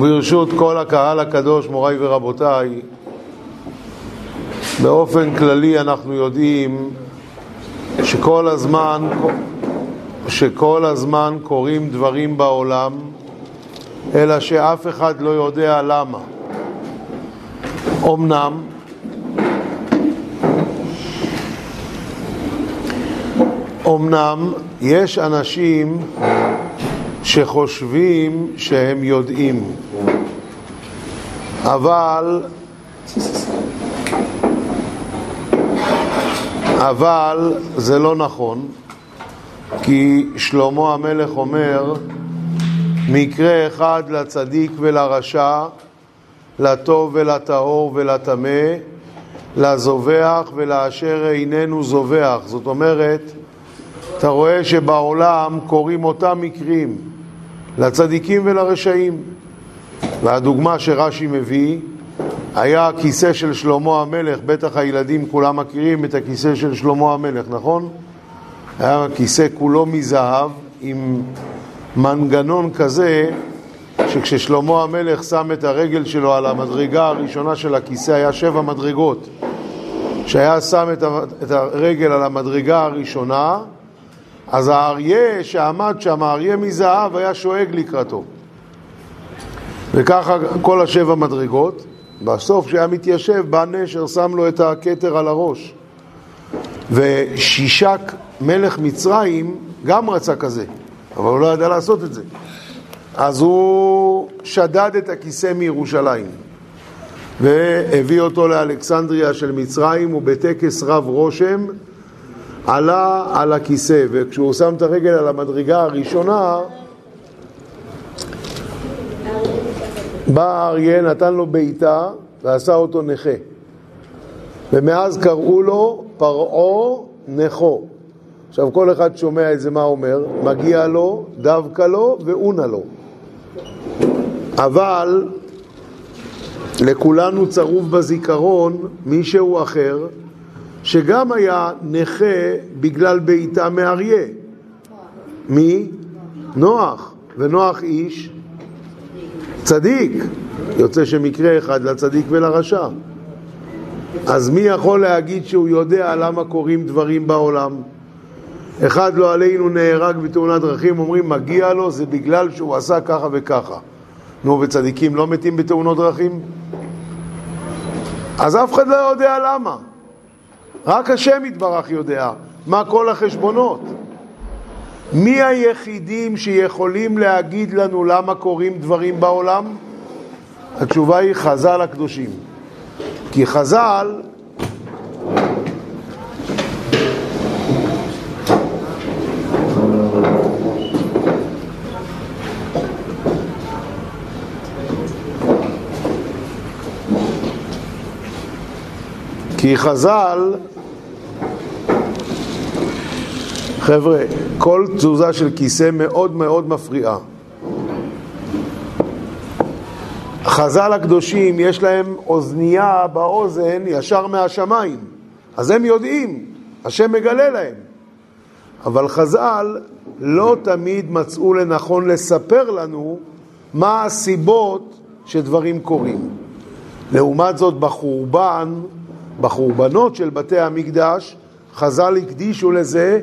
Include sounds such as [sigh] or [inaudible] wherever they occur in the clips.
ברשות כל הקהל הקדוש, מוריי ורבותיי, באופן כללי אנחנו יודעים שכל הזמן, שכל הזמן קורים דברים בעולם, אלא שאף אחד לא יודע למה. אמנם, אמנם יש אנשים שחושבים שהם יודעים, אבל אבל זה לא נכון, כי שלמה המלך אומר מקרה אחד לצדיק ולרשע, לטוב ולטהור ולטמא, לזובח ולאשר איננו זובח. זאת אומרת, אתה רואה שבעולם קורים אותם מקרים לצדיקים ולרשעים. והדוגמה שרש"י מביא היה הכיסא של שלמה המלך, בטח הילדים כולם מכירים את הכיסא של שלמה המלך, נכון? היה כיסא כולו מזהב עם מנגנון כזה שכששלמה המלך שם את הרגל שלו על המדרגה הראשונה של הכיסא היה שבע מדרגות כשהיה שם את הרגל על המדרגה הראשונה אז האריה שעמד שם, האריה מזהב, היה שואג לקראתו. וככה כל השבע מדרגות. בסוף כשהיה מתיישב, בא נשר, שם לו את הכתר על הראש. ושישק מלך מצרים גם רצה כזה, אבל הוא לא ידע לעשות את זה. אז הוא שדד את הכיסא מירושלים והביא אותו לאלכסנדריה של מצרים, ובטקס רב רושם עלה על הכיסא, וכשהוא שם את הרגל על המדרגה הראשונה, בא האריה, נתן לו בעיטה ועשה אותו נכה. ומאז קראו לו פרעה נכו. עכשיו כל אחד שומע את זה, מה אומר? מגיע לו, דווקא לו ואונה לו. אבל לכולנו צרוב בזיכרון מישהו אחר שגם היה נכה בגלל בעיטה מאריה. מי? נוח. ונוח איש צדיק. יוצא שמקרה אחד לצדיק ולרשע. אז מי יכול להגיד שהוא יודע למה קורים דברים בעולם? אחד לא עלינו נהרג בתאונת דרכים, אומרים מגיע לו, זה בגלל שהוא עשה ככה וככה. נו, וצדיקים לא מתים בתאונות דרכים? אז אף אחד לא יודע למה. רק השם יתברך יודע מה כל החשבונות. מי היחידים שיכולים להגיד לנו למה קורים דברים בעולם? התשובה היא חז"ל הקדושים. כי חז"ל כי חז"ל, חבר'ה, כל תזוזה של כיסא מאוד מאוד מפריעה. חז"ל הקדושים יש להם אוזנייה באוזן ישר מהשמיים, אז הם יודעים, השם מגלה להם. אבל חז"ל לא תמיד מצאו לנכון לספר לנו מה הסיבות שדברים קורים. לעומת זאת בחורבן בחורבנות של בתי המקדש, חז"ל הקדישו לזה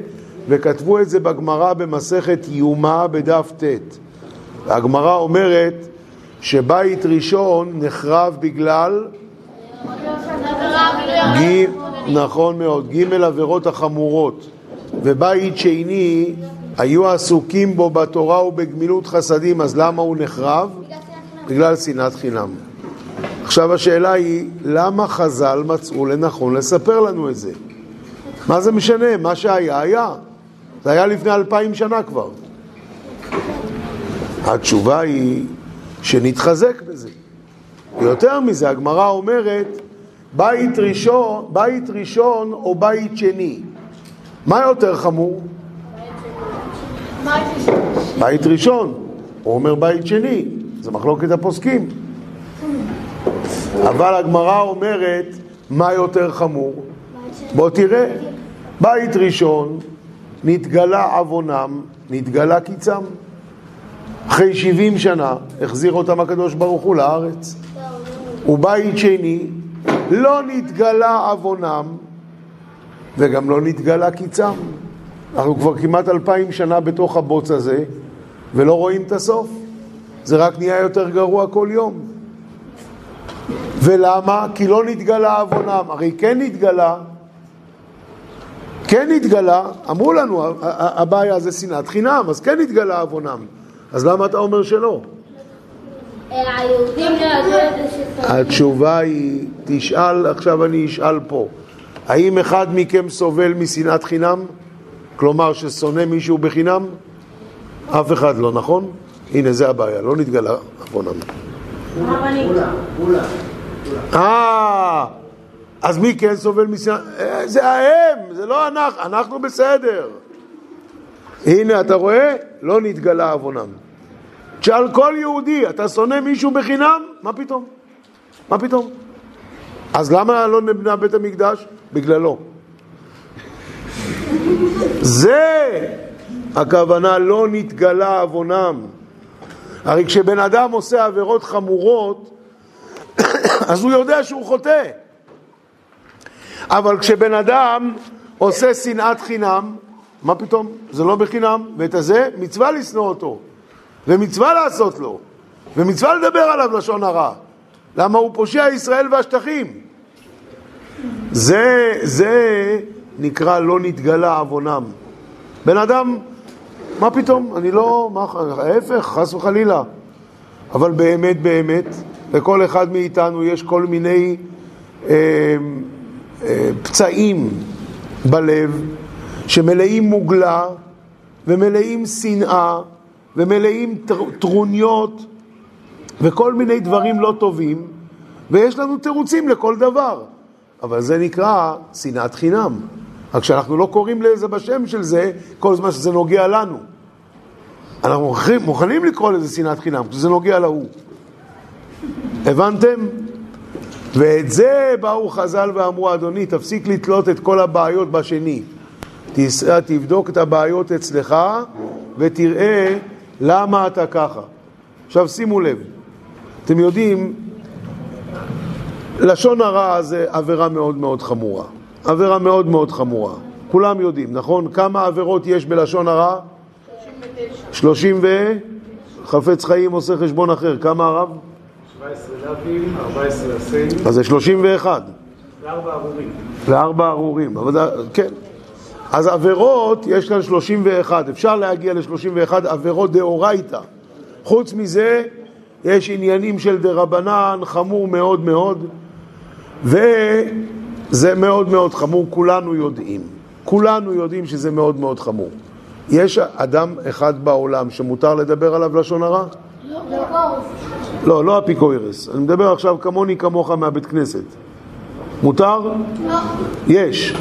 וכתבו את זה בגמרא במסכת יומא בדף ט'. והגמרא אומרת שבית ראשון נחרב בגלל. נכון מאוד, ג' עבירות החמורות ובית שני היו עסוקים בו בתורה ובגמילות חסדים אז למה הוא נחרב? בגלל שנאת חינם עכשיו השאלה היא, למה חז"ל מצאו לנכון לספר לנו את זה? מה זה משנה? מה שהיה, היה. זה היה לפני אלפיים שנה כבר. התשובה היא שנתחזק בזה. יותר מזה, הגמרא אומרת, בית ראשון, בית ראשון או בית שני. מה יותר חמור? בית ראשון. הוא אומר בית שני. זה מחלוקת הפוסקים. אבל הגמרא אומרת, מה יותר חמור? בוא תראה, בית ראשון, נתגלה עוונם, נתגלה קיצם. אחרי 70 שנה החזיר אותם הקדוש ברוך הוא לארץ. ובית שני, לא נתגלה עוונם וגם לא נתגלה קיצם. אנחנו כבר כמעט אלפיים שנה בתוך הבוץ הזה ולא רואים את הסוף. זה רק נהיה יותר גרוע כל יום. ולמה? כי לא נתגלה עוונם. הרי כן נתגלה, כן נתגלה, אמרו לנו, הבעיה זה שנאת חינם, אז כן נתגלה עוונם. אז למה אתה אומר שלא? היהודים לא ידעו את זה התשובה היא, תשאל, עכשיו אני אשאל פה, האם אחד מכם סובל משנאת חינם? כלומר ששונא מישהו בחינם? אף אחד לא, נכון? הנה, זה הבעיה, לא נתגלה עוונם. אה, אז מי כן סובל משנאת? אה, זה ההם, זה לא אנחנו, אנחנו בסדר. הנה, אתה רואה? לא נתגלה עוונם. תשאל כל יהודי, אתה שונא מישהו בחינם? מה פתאום? מה פתאום? אז למה לא נבנה בית המקדש? בגללו. זה הכוונה לא נתגלה עוונם. הרי כשבן אדם עושה עבירות חמורות, [coughs] אז הוא יודע שהוא חוטא. אבל כשבן אדם עושה שנאת חינם, מה פתאום? זה לא בחינם, ואת הזה מצווה לשנוא אותו, ומצווה לעשות לו, ומצווה לדבר עליו לשון הרע. למה הוא פושע ישראל והשטחים? זה, זה נקרא לא נתגלה עוונם. בן אדם, מה פתאום? אני לא, מה, ההפך, חס וחלילה. אבל באמת, באמת, לכל אחד מאיתנו יש כל מיני אה, פצעים בלב שמלאים מוגלה ומלאים שנאה ומלאים טרוניות וכל מיני דברים לא טובים ויש לנו תירוצים לכל דבר. אבל זה נקרא שנאת חינם. רק שאנחנו לא קוראים לזה בשם של זה כל זמן שזה נוגע לנו. אנחנו מוכנים לקרוא לזה שנאת חינם כי זה נוגע להוא. הבנתם? ואת זה באו חז"ל ואמרו, אדוני, תפסיק לתלות את כל הבעיות בשני. תסע, תבדוק את הבעיות אצלך ותראה למה אתה ככה. עכשיו שימו לב, אתם יודעים, לשון הרע זה עבירה מאוד מאוד חמורה. עבירה מאוד מאוד חמורה. כולם יודעים, נכון? כמה עבירות יש בלשון הרע? 39. 30 ו... חפץ חיים עושה חשבון אחר. כמה הרב? 17 לאווים, 14 לסן. אז זה 31. לארבע ארורים. לארבע ארורים, כן. אז עבירות, יש כאן 31, אפשר להגיע ל-31 עבירות דאורייתא. חוץ מזה, יש עניינים של דרבנן, חמור מאוד מאוד, וזה מאוד מאוד חמור, כולנו יודעים. כולנו יודעים שזה מאוד מאוד חמור. יש אדם אחד בעולם שמותר לדבר עליו לשון הרע? לא, לא. אפיקוירס. אני מדבר עכשיו כמוני כמוך מהבית כנסת. מותר? לא. יש.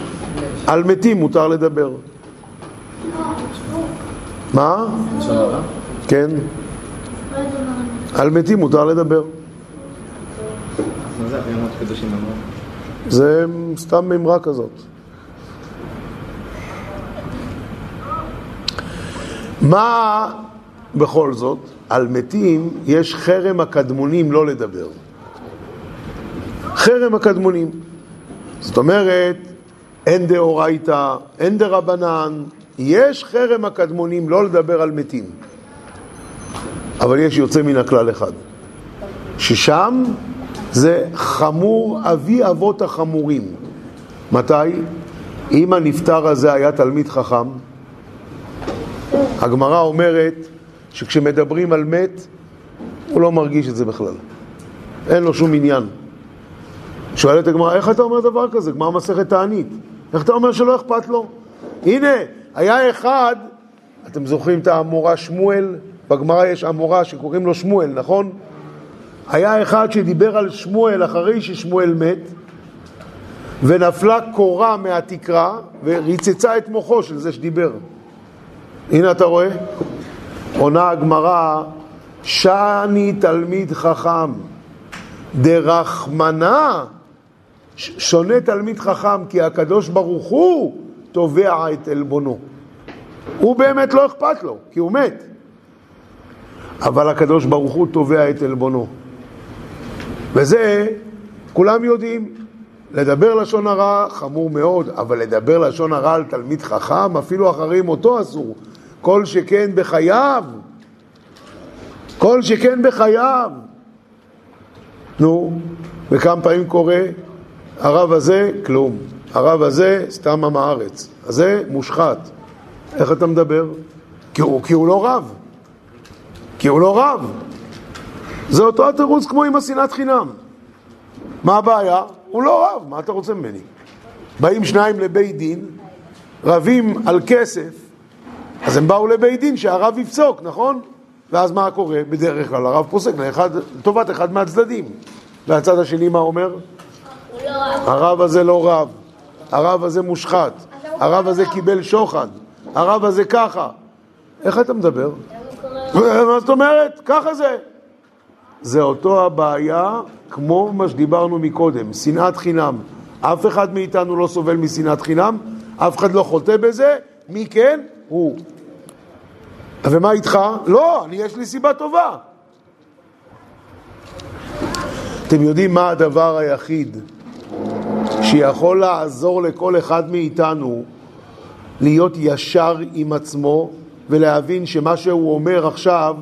על מתים מותר לדבר. מה? כן. על מתים מותר לדבר. זה סתם מימרה כזאת. מה בכל זאת? על מתים יש חרם הקדמונים לא לדבר. חרם הקדמונים. זאת אומרת, אין דאורייתא, אין דרבנן, יש חרם הקדמונים לא לדבר על מתים. אבל יש יוצא מן הכלל אחד, ששם זה חמור אבי אבות החמורים. מתי? אם הנפטר הזה היה תלמיד חכם, הגמרא אומרת שכשמדברים על מת, הוא לא מרגיש את זה בכלל. אין לו שום עניין. שואלת הגמרא, איך אתה אומר דבר כזה? גמרא מסכת תענית. איך אתה אומר שלא אכפת לו? הנה, היה אחד, אתם זוכרים את האמורה שמואל? בגמרא יש אמורה שקוראים לו שמואל, נכון? היה אחד שדיבר על שמואל אחרי ששמואל מת, ונפלה קורה מהתקרה וריצצה את מוחו של זה שדיבר. הנה אתה רואה? עונה הגמרא, שאני תלמיד חכם, דרחמנה, שונה תלמיד חכם, כי הקדוש ברוך הוא תובע את עלבונו. הוא באמת לא אכפת לו, כי הוא מת. אבל הקדוש ברוך הוא תובע את עלבונו. וזה כולם יודעים. לדבר לשון הרע חמור מאוד, אבל לדבר לשון הרע על תלמיד חכם, אפילו אחרי מותו אסור. כל שכן בחייו. כל שכן בחייו. נו, וכמה פעמים קורה? הרב הזה, כלום. הרב הזה, סתם עם הארץ. הזה, מושחת. איך אתה מדבר? כי הוא, כי הוא לא רב. כי הוא לא רב. זה אותו התירוץ כמו עם השנאת חינם. מה הבעיה? הוא לא רב, מה אתה רוצה ממני? באים שניים לבית דין, רבים על כסף, אז הם באו לבית דין שהרב יפסוק, נכון? ואז מה קורה? בדרך כלל הרב פוסק לאחד, לטובת אחד מהצדדים. והצד השני מה אומר? הרב הזה לא רב, הרב הזה מושחת, הרב הזה קיבל שוחד, הרב הזה ככה. איך אתה מדבר? מה זאת אומרת? ככה זה. זה אותו הבעיה כמו מה שדיברנו מקודם, שנאת חינם. אף אחד מאיתנו לא סובל משנאת חינם, אף אחד לא חוטא בזה, מי כן? הוא. ומה איתך? לא, אני, יש לי סיבה טובה. אתם יודעים מה הדבר היחיד שיכול לעזור לכל אחד מאיתנו להיות ישר עם עצמו ולהבין שמה שהוא אומר עכשיו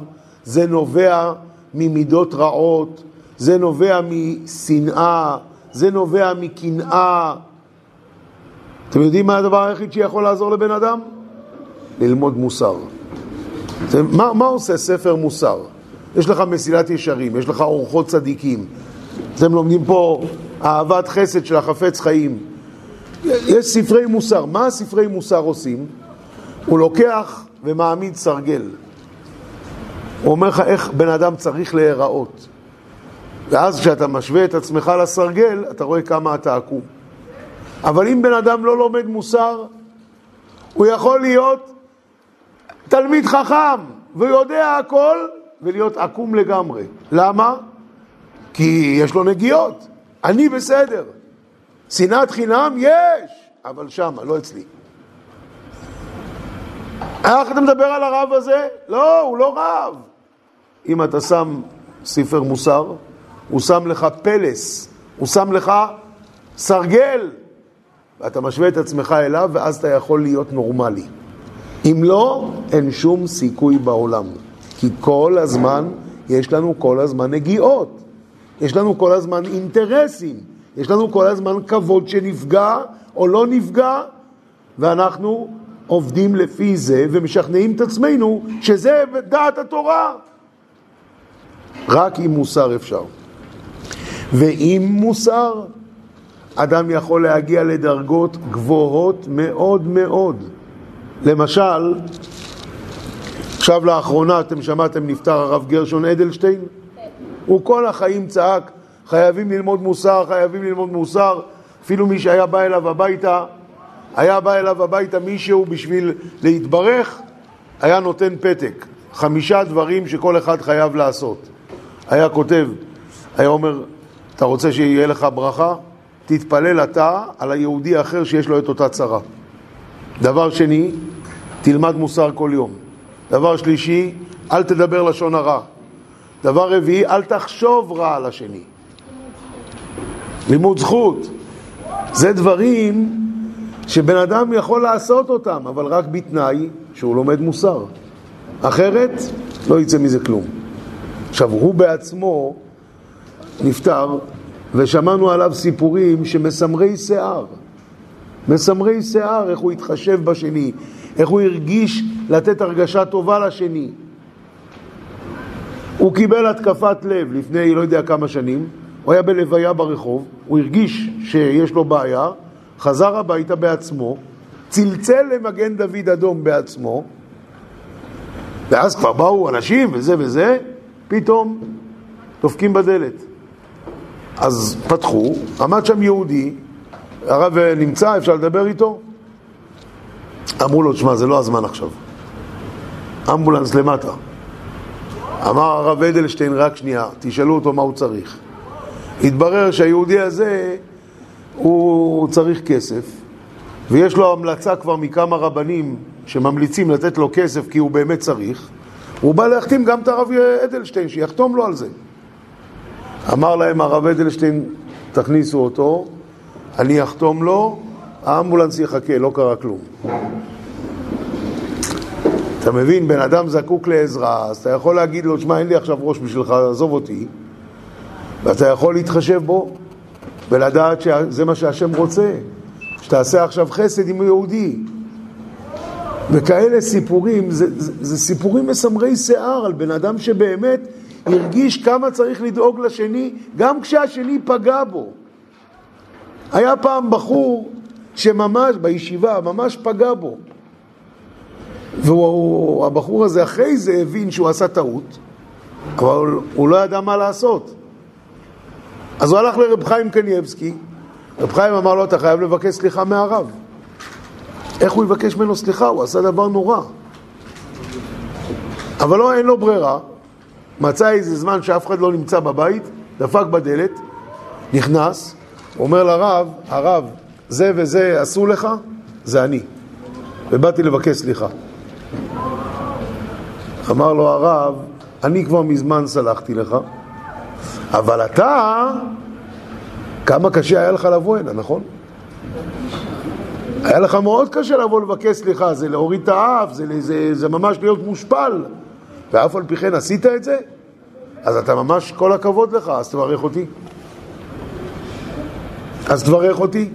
זה נובע ממידות רעות, זה נובע משנאה, זה נובע מקנאה. אתם יודעים מה הדבר היחיד שיכול לעזור לבן אדם? ללמוד מוסר. מה, מה עושה ספר מוסר? יש לך מסילת ישרים, יש לך אורחות צדיקים. אתם לומדים פה אהבת חסד של החפץ חיים. יש ספרי מוסר. מה הספרי מוסר עושים? הוא לוקח ומעמיד סרגל. הוא אומר לך איך בן אדם צריך להיראות. ואז כשאתה משווה את עצמך לסרגל, אתה רואה כמה אתה עקום. אבל אם בן אדם לא לומד מוסר, הוא יכול להיות תלמיד חכם ויודע הכל ולהיות עקום לגמרי. למה? כי יש לו נגיעות. אני בסדר. שנאת חינם יש, אבל שמה, לא אצלי. איך אתה מדבר על הרב הזה? לא, הוא לא רב. אם אתה שם ספר מוסר, הוא שם לך פלס, הוא שם לך סרגל, ואתה משווה את עצמך אליו, ואז אתה יכול להיות נורמלי. אם לא, אין שום סיכוי בעולם. כי כל הזמן, יש לנו כל הזמן נגיעות. יש לנו כל הזמן אינטרסים. יש לנו כל הזמן כבוד שנפגע או לא נפגע, ואנחנו עובדים לפי זה ומשכנעים את עצמנו שזה דעת התורה. רק עם מוסר אפשר. ועם מוסר, אדם יכול להגיע לדרגות גבוהות מאוד מאוד. למשל, עכשיו לאחרונה אתם שמעתם נפטר הרב גרשון אדלשטיין? הוא כל החיים צעק, חייבים ללמוד מוסר, חייבים ללמוד מוסר. אפילו מי שהיה בא אליו הביתה, היה בא אליו הביתה מישהו בשביל להתברך, היה נותן פתק. חמישה דברים שכל אחד חייב לעשות. היה כותב, היה אומר, אתה רוצה שיהיה לך ברכה? תתפלל אתה על היהודי האחר שיש לו את אותה צרה. דבר שני, תלמד מוסר כל יום. דבר שלישי, אל תדבר לשון הרע. דבר רביעי, אל תחשוב רע על השני. לימוד זכות. זה דברים שבן אדם יכול לעשות אותם, אבל רק בתנאי שהוא לומד מוסר. אחרת, לא יצא מזה כלום. עכשיו, הוא בעצמו נפטר, ושמענו עליו סיפורים שמסמרי שיער. מסמרי שיער, איך הוא התחשב בשני, איך הוא הרגיש לתת הרגשה טובה לשני. הוא קיבל התקפת לב לפני לא יודע כמה שנים, הוא היה בלוויה ברחוב, הוא הרגיש שיש לו בעיה, חזר הביתה בעצמו, צלצל למגן דוד אדום בעצמו, ואז כבר באו אנשים וזה וזה, פתאום דופקים בדלת. אז פתחו, עמד שם יהודי, הרב נמצא, אפשר לדבר איתו? אמרו לו, תשמע, זה לא הזמן עכשיו. אמבולנס למטה. אמר הרב אדלשטיין, רק שנייה, תשאלו אותו מה הוא צריך. התברר שהיהודי הזה, הוא צריך כסף, ויש לו המלצה כבר מכמה רבנים שממליצים לתת לו כסף כי הוא באמת צריך. הוא בא להחתים גם את הרב אדלשטיין, שיחתום לו על זה. אמר להם הרב אדלשטיין, תכניסו אותו, אני אחתום לו, האמבולנס יחכה, לא קרה כלום. אתה מבין, בן אדם זקוק לעזרה, אז אתה יכול להגיד לו, שמע, אין לי עכשיו ראש בשבילך, עזוב אותי, ואתה יכול להתחשב בו, ולדעת שזה מה שהשם רוצה, שתעשה עכשיו חסד עם יהודי. וכאלה סיפורים, זה, זה, זה סיפורים מסמרי שיער על בן אדם שבאמת הרגיש כמה צריך לדאוג לשני, גם כשהשני פגע בו. היה פעם בחור שממש, בישיבה, ממש פגע בו. והבחור הזה אחרי זה הבין שהוא עשה טעות, אבל הוא לא ידע מה לעשות. אז הוא הלך לרב חיים קנייבסקי, רב חיים אמר לו, אתה חייב לבקש סליחה מהרב. איך הוא יבקש ממנו סליחה? הוא עשה דבר נורא. אבל לא, אין לו ברירה. מצא איזה זמן שאף אחד לא נמצא בבית, דפק בדלת, נכנס, אומר לרב, הרב, זה וזה עשו לך, זה אני. ובאתי לבקש סליחה. אמר לו הרב, אני כבר מזמן סלחתי לך, אבל אתה, כמה קשה היה לך לבוא הנה, נכון? היה לך מאוד קשה לבוא לבקש סליחה, זה להוריד את האף, זה, זה, זה ממש להיות מושפל, ואף על פי כן עשית את זה? אז אתה ממש, כל הכבוד לך, אז תברך אותי. אז תברך אותי.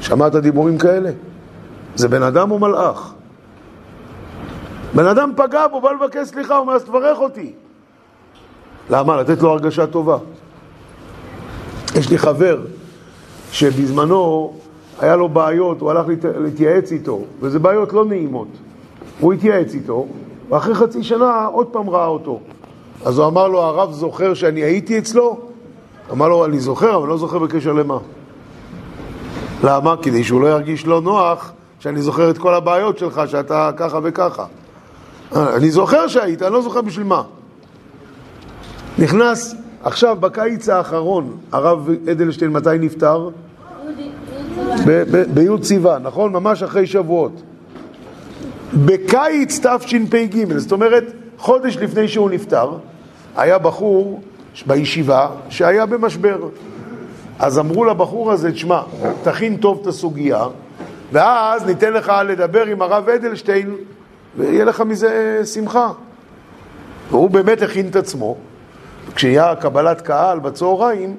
שמעת דיבורים כאלה? זה בן אדם או מלאך? בן אדם פגע בו, בא לבקש סליחה, הוא אומר, אז תברך אותי. למה? לתת לו הרגשה טובה. יש לי חבר שבזמנו היה לו בעיות, הוא הלך להת... להתייעץ איתו, וזה בעיות לא נעימות. הוא התייעץ איתו, ואחרי חצי שנה עוד פעם ראה אותו. אז הוא אמר לו, הרב זוכר שאני הייתי אצלו? אמר לו, אני זוכר, אבל לא זוכר בקשר למה. למה? כדי שהוא לא ירגיש לא נוח שאני זוכר את כל הבעיות שלך, שאתה ככה וככה. אני זוכר שהיית, אני לא זוכר בשביל מה. נכנס, עכשיו בקיץ האחרון, הרב אדלשטיין מתי נפטר? בי' סיוון, נכון? ממש אחרי שבועות. בקיץ תשפ"ג, זאת אומרת, חודש לפני שהוא נפטר, היה בחור בישיבה שהיה במשבר. אז אמרו לבחור הזה, תשמע, תכין טוב את הסוגיה, ואז ניתן לך לדבר עם הרב אדלשטיין, ויהיה לך מזה שמחה. והוא באמת הכין את עצמו. כשהיה קבלת קהל בצהריים,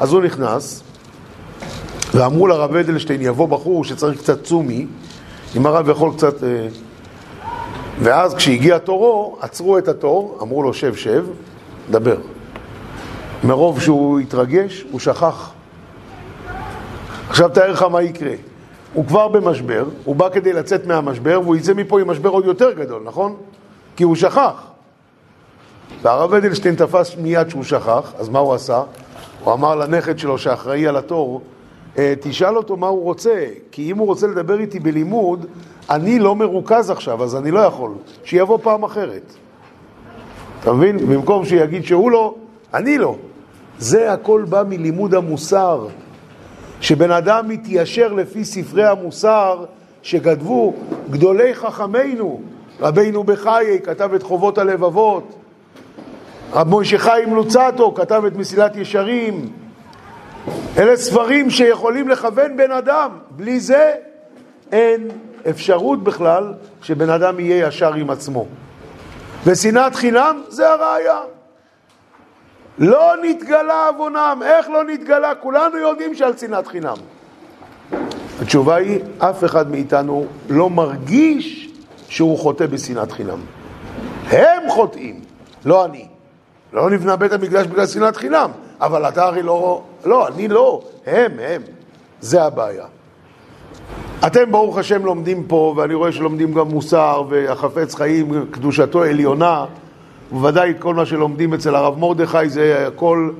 אז הוא נכנס, ואמרו לרב אדלשטיין, יבוא בחור שצריך קצת צומי, אם הרב יכול קצת... אה, ואז כשהגיע תורו, עצרו את התור, אמרו לו, שב, שב, דבר. מרוב שהוא התרגש, הוא שכח. עכשיו תאר לך מה יקרה. הוא כבר במשבר, הוא בא כדי לצאת מהמשבר, והוא יצא מפה עם משבר עוד יותר גדול, נכון? כי הוא שכח. והרב אדלשטיין תפס מיד שהוא שכח, אז מה הוא עשה? הוא אמר לנכד שלו שאחראי על התור, אה, תשאל אותו מה הוא רוצה, כי אם הוא רוצה לדבר איתי בלימוד, אני לא מרוכז עכשיו, אז אני לא יכול. שיבוא פעם אחרת. אתה מבין? במקום שיגיד שהוא לא, אני לא. זה הכל בא מלימוד המוסר. שבן אדם מתיישר לפי ספרי המוסר שכתבו גדולי חכמינו, רבינו בחיי כתב את חובות הלבבות, רב מוישה חיים לוצטו כתב את מסילת ישרים. אלה ספרים שיכולים לכוון בן אדם. בלי זה אין אפשרות בכלל שבן אדם יהיה ישר עם עצמו. ושנאת חינם זה הראייה. לא נתגלה עוונם. איך לא נתגלה? כולנו יודעים שעל שנאת חינם. התשובה היא, אף אחד מאיתנו לא מרגיש שהוא חוטא בשנאת חינם. הם חוטאים, לא אני. לא נבנה בית המקדש בגלל שנאת חינם, אבל אתה הרי לא... לא, אני לא, הם, הם. זה הבעיה. אתם ברוך השם לומדים פה, ואני רואה שלומדים גם מוסר, והחפץ חיים, קדושתו עליונה, בוודאי כל מה שלומדים אצל הרב מרדכי זה הכל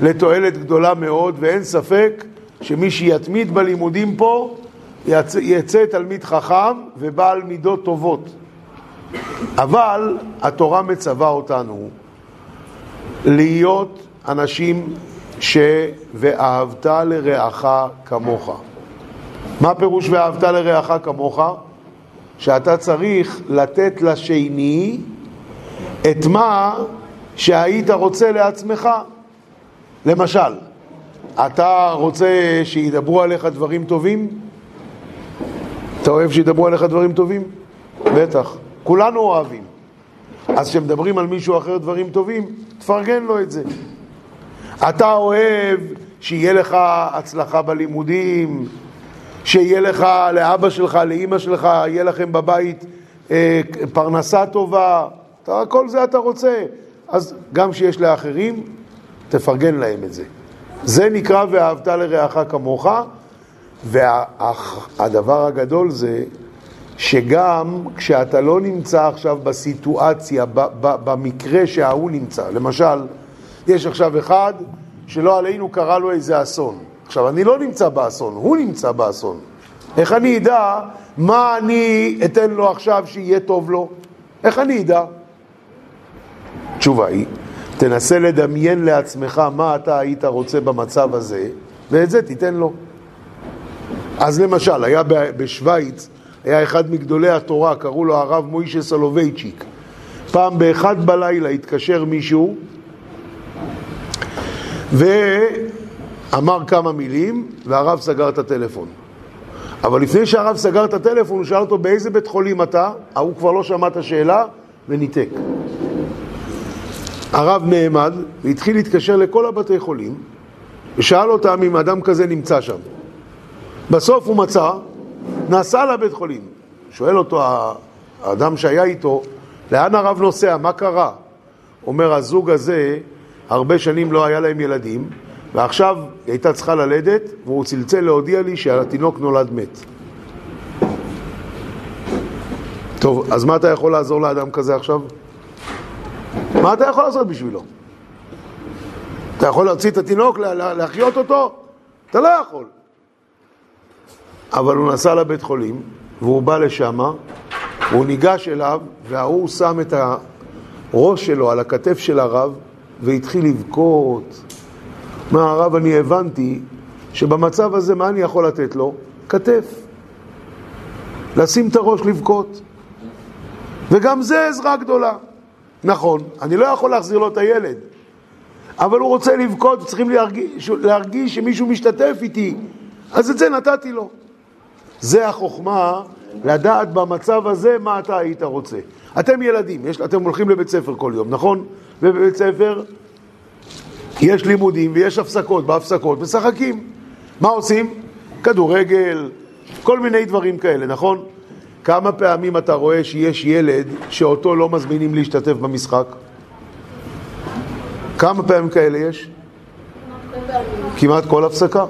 לתועלת גדולה מאוד, ואין ספק שמי שיתמיד בלימודים פה יצא, יצא תלמיד חכם ובעל מידות טובות. אבל התורה מצווה אותנו להיות אנשים ש... ואהבת לרעך כמוך. מה פירוש ואהבת לרעך כמוך? שאתה צריך לתת לשני את מה שהיית רוצה לעצמך. למשל, אתה רוצה שידברו עליך דברים טובים? אתה אוהב שידברו עליך דברים טובים? בטח. כולנו אוהבים. אז כשמדברים על מישהו אחר דברים טובים, תפרגן לו את זה. אתה אוהב שיהיה לך הצלחה בלימודים, שיהיה לך, לאבא שלך, לאימא שלך, יהיה לכם בבית אה, פרנסה טובה, אתה, כל זה אתה רוצה. אז גם שיש לאחרים, תפרגן להם את זה. זה נקרא ואהבת לרעך כמוך, והדבר וה, הגדול זה שגם כשאתה לא נמצא עכשיו בסיטואציה, ב, ב, במקרה שההוא נמצא, למשל, יש עכשיו אחד שלא עלינו קרה לו איזה אסון. עכשיו, אני לא נמצא באסון, הוא נמצא באסון. איך אני אדע מה אני אתן לו עכשיו שיהיה טוב לו? איך אני אדע? התשובה היא, תנסה לדמיין לעצמך מה אתה היית רוצה במצב הזה, ואת זה תיתן לו. אז למשל, היה בשוויץ, היה אחד מגדולי התורה, קראו לו הרב מוישה סולובייצ'יק. פעם באחד בלילה התקשר מישהו ואמר כמה מילים, והרב סגר את הטלפון. אבל לפני שהרב סגר את הטלפון, הוא שאל אותו באיזה בית חולים אתה, ההוא כבר לא שמע את השאלה וניתק. הרב נעמד והתחיל להתקשר לכל הבתי חולים ושאל אותם אם אדם כזה נמצא שם. בסוף הוא מצא, נסע לבית חולים. שואל אותו האדם שהיה איתו, לאן הרב נוסע? מה קרה? אומר, הזוג הזה, הרבה שנים לא היה להם ילדים, ועכשיו היא הייתה צריכה ללדת, והוא צלצל להודיע לי שהתינוק נולד מת. טוב, אז מה אתה יכול לעזור לאדם כזה עכשיו? מה אתה יכול לעשות בשבילו? אתה יכול להוציא את התינוק, להחיות אותו? אתה לא יכול. אבל הוא נסע לבית חולים, והוא בא לשם, והוא ניגש אליו, וההוא שם את הראש שלו על הכתף של הרב, והתחיל לבכות. מה הרב, אני הבנתי שבמצב הזה, מה אני יכול לתת לו? כתף. לשים את הראש לבכות. וגם זה עזרה גדולה. נכון, אני לא יכול להחזיר לו את הילד, אבל הוא רוצה לבכות, צריכים להרגיש, להרגיש שמישהו משתתף איתי, אז את זה נתתי לו. זה החוכמה, לדעת במצב הזה מה אתה היית רוצה. אתם ילדים, יש, אתם הולכים לבית ספר כל יום, נכון? ובבית ספר יש לימודים ויש הפסקות, בהפסקות משחקים. מה עושים? כדורגל, כל מיני דברים כאלה, נכון? כמה פעמים אתה רואה שיש ילד שאותו לא מזמינים להשתתף במשחק? כמה פעמים כאלה יש? כמעט כל הפסקה.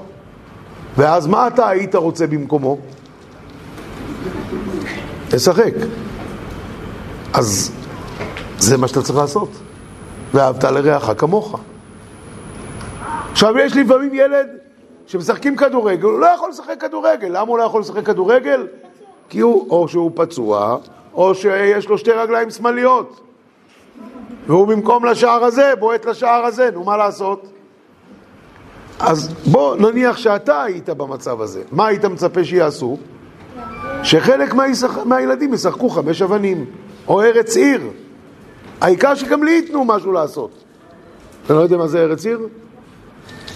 ואז מה אתה היית רוצה במקומו? לשחק. אז זה מה שאתה צריך לעשות. ואהבת לרעך כמוך. עכשיו יש לפעמים ילד שמשחקים כדורגל, הוא לא יכול לשחק כדורגל. למה הוא לא יכול לשחק כדורגל? כי הוא, או שהוא פצוע, או שיש לו שתי רגליים שמאליות. והוא במקום לשער הזה, בועט לשער הזה, נו מה לעשות? אז בוא נניח שאתה היית במצב הזה, מה היית מצפה שיעשו? שחלק מהישח... מהילדים ישחקו חמש אבנים, או ארץ עיר. העיקר שגם לי ייתנו משהו לעשות. אתה לא יודע מה זה ארץ עיר?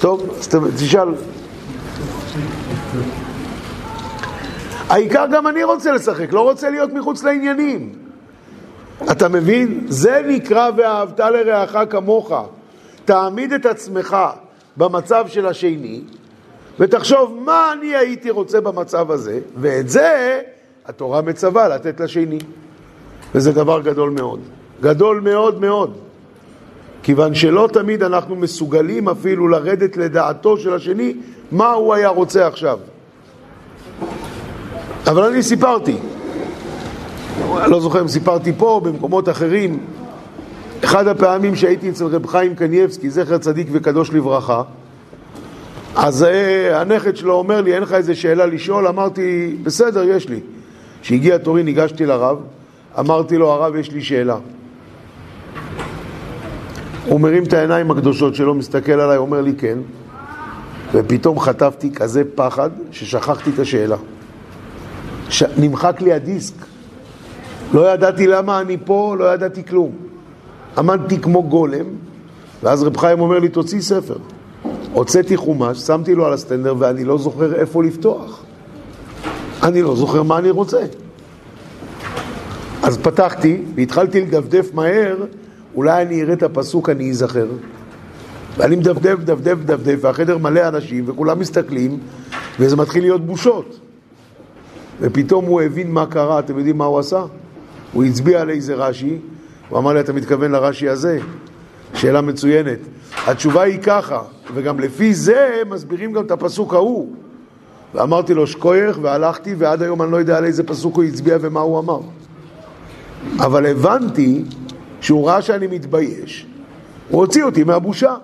טוב, אז תשאל. העיקר גם אני רוצה לשחק, לא רוצה להיות מחוץ לעניינים. אתה מבין? זה נקרא ואהבת לרעך כמוך. תעמיד את עצמך במצב של השני, ותחשוב מה אני הייתי רוצה במצב הזה, ואת זה התורה מצווה לתת לשני. וזה דבר גדול מאוד. גדול מאוד מאוד. כיוון שלא תמיד אנחנו מסוגלים אפילו לרדת לדעתו של השני מה הוא היה רוצה עכשיו. אבל אני סיפרתי, אני לא זוכר אם סיפרתי פה או במקומות אחרים, אחד הפעמים שהייתי אצל רב חיים קנייבסקי, זכר צדיק וקדוש לברכה, אז אה, הנכד שלו אומר לי, אין לך איזה שאלה לשאול? אמרתי, בסדר, יש לי. כשהגיע תורי ניגשתי לרב, אמרתי לו, הרב, יש לי שאלה. הוא מרים את העיניים הקדושות שלו, מסתכל עליי, אומר לי כן, ופתאום חטפתי כזה פחד ששכחתי את השאלה. ש... נמחק לי הדיסק. לא ידעתי למה אני פה, לא ידעתי כלום. עמדתי כמו גולם, ואז רב חיים אומר לי, תוציא ספר. הוצאתי חומש, שמתי לו על הסטנדר, ואני לא זוכר איפה לפתוח. אני לא זוכר מה אני רוצה. אז פתחתי, והתחלתי לדפדף מהר, אולי אני אראה את הפסוק, אני אזכר. ואני מדפדף, מדפדף, מדפדף, והחדר מלא אנשים, וכולם מסתכלים, וזה מתחיל להיות בושות. ופתאום הוא הבין מה קרה, אתם יודעים מה הוא עשה? הוא הצביע על איזה רש"י, הוא אמר לי, אתה מתכוון לרש"י הזה? שאלה מצוינת. התשובה היא ככה, וגם לפי זה מסבירים גם את הפסוק ההוא. ואמרתי לו שכוייך, והלכתי, ועד היום אני לא יודע על איזה פסוק הוא הצביע ומה הוא אמר. אבל הבנתי שהוא ראה שאני מתבייש, הוא הוציא אותי מהבושה.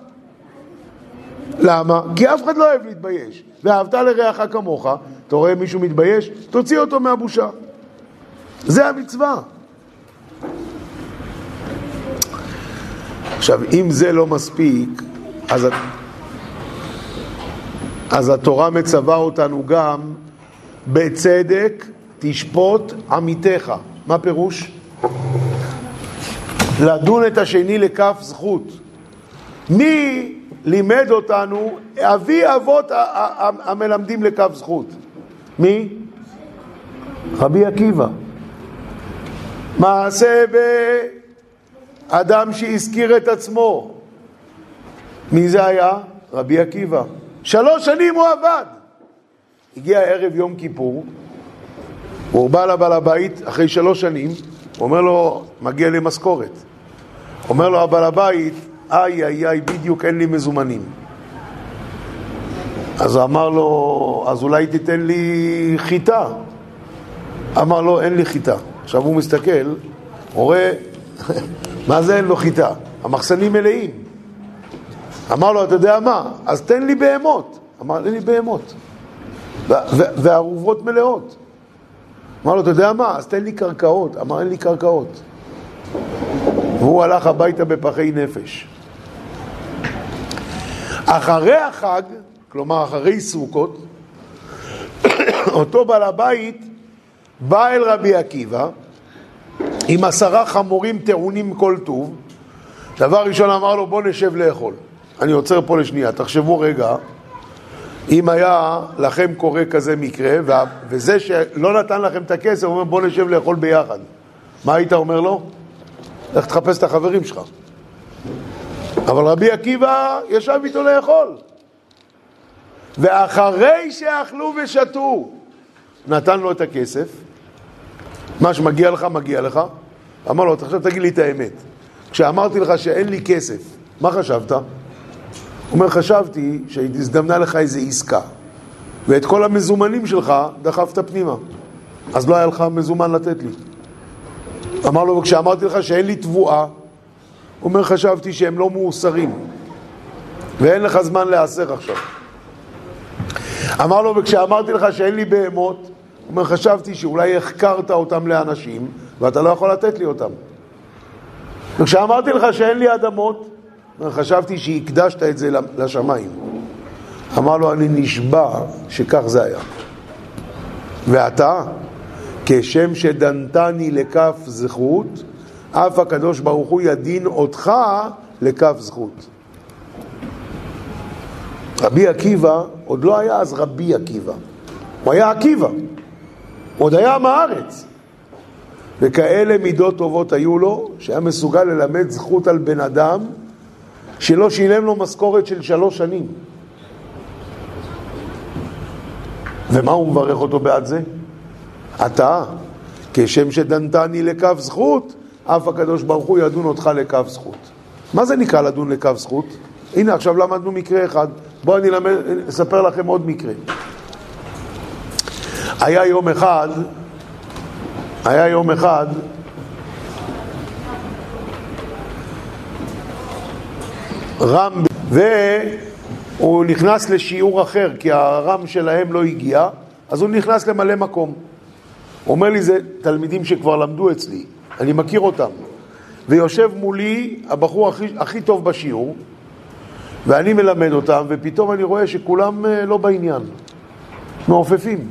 למה? כי אף אחד לא אוהב להתבייש. ואהבת לרעך כמוך, אתה רואה מישהו מתבייש? תוציא אותו מהבושה. זה המצווה. עכשיו, אם זה לא מספיק, אז, אז התורה מצווה אותנו גם בצדק תשפוט עמיתך. מה פירוש? לדון את השני לכף זכות. מי לימד אותנו אבי אבות המלמדים לכף זכות? מי? רבי עקיבא. מעשה באדם שהזכיר את עצמו. מי זה היה? רבי עקיבא. שלוש שנים הוא עבד. הגיע ערב יום כיפור, הוא בא לבעל הבית אחרי שלוש שנים, הוא אומר לו, מגיע לי משכורת. אומר לו הבעל הבית, איי איי איי, בדיוק אין לי מזומנים. אז אמר לו, אז אולי תיתן לי חיטה. אמר לו, אין לי חיטה. עכשיו הוא מסתכל, רואה, [laughs] מה זה אין לו חיטה? המחסנים מלאים. אמר לו, אתה יודע מה? אז תן לי בהמות. אמר, אין לי בהמות. והארובות מלאות. אמר לו, אתה יודע מה? אז תן לי קרקעות. אמר, אין לי קרקעות. והוא הלך הביתה בפחי נפש. אחרי החג, כלומר אחרי סוכות, [coughs] אותו בעל הבית בא אל רבי עקיבא עם עשרה חמורים טעונים כל טוב. דבר ראשון אמר לו, בוא נשב לאכול. אני עוצר פה לשנייה, תחשבו רגע, אם היה לכם קורה כזה מקרה, וזה שלא נתן לכם את הכסף, הוא אומר, בוא נשב לאכול ביחד. מה היית אומר לו? לך תחפש את החברים שלך. אבל רבי עקיבא ישב איתו לאכול. ואחרי שאכלו ושתו, נתן לו את הכסף, מה שמגיע לך, מגיע לך. אמר לו, עכשיו תגיד לי את האמת. כשאמרתי לך שאין לי כסף, מה חשבת? הוא אומר, חשבתי שהזדמנה לך איזו עסקה, ואת כל המזומנים שלך דחפת פנימה. אז לא היה לך מזומן לתת לי. אמר לו, וכשאמרתי לך שאין לי תבואה, אומר, חשבתי שהם לא מאוסרים, ואין לך זמן להיאסר עכשיו. אמר לו, וכשאמרתי לך שאין לי בהמות, הוא אומר, חשבתי שאולי החקרת אותם לאנשים, ואתה לא יכול לתת לי אותם. וכשאמרתי לך שאין לי אדמות, חשבתי שהקדשת את זה לשמיים. אמר לו, אני נשבע שכך זה היה. ואתה, כשם שדנתני לכף זכות, אף הקדוש ברוך הוא ידין אותך לכף זכות. רבי עקיבא, עוד לא היה אז רבי עקיבא, הוא היה עקיבא, הוא עוד היה עם הארץ. וכאלה מידות טובות היו לו, שהיה מסוגל ללמד זכות על בן אדם שלא שילם לו משכורת של שלוש שנים. ומה הוא מברך אותו בעד זה? אתה, כשם שדנתני לכף זכות, אף הקדוש ברוך הוא ידון אותך לכף זכות. מה זה נקרא לדון לכף זכות? הנה, עכשיו למדנו מקרה אחד. בואו אני למד, אספר לכם עוד מקרה. היה יום אחד, היה יום אחד, רם, והוא נכנס לשיעור אחר, כי הרם שלהם לא הגיע, אז הוא נכנס למלא מקום. הוא אומר לי, זה תלמידים שכבר למדו אצלי, אני מכיר אותם. ויושב מולי הבחור הכי, הכי טוב בשיעור, ואני מלמד אותם, ופתאום אני רואה שכולם אה, לא בעניין, מעופפים.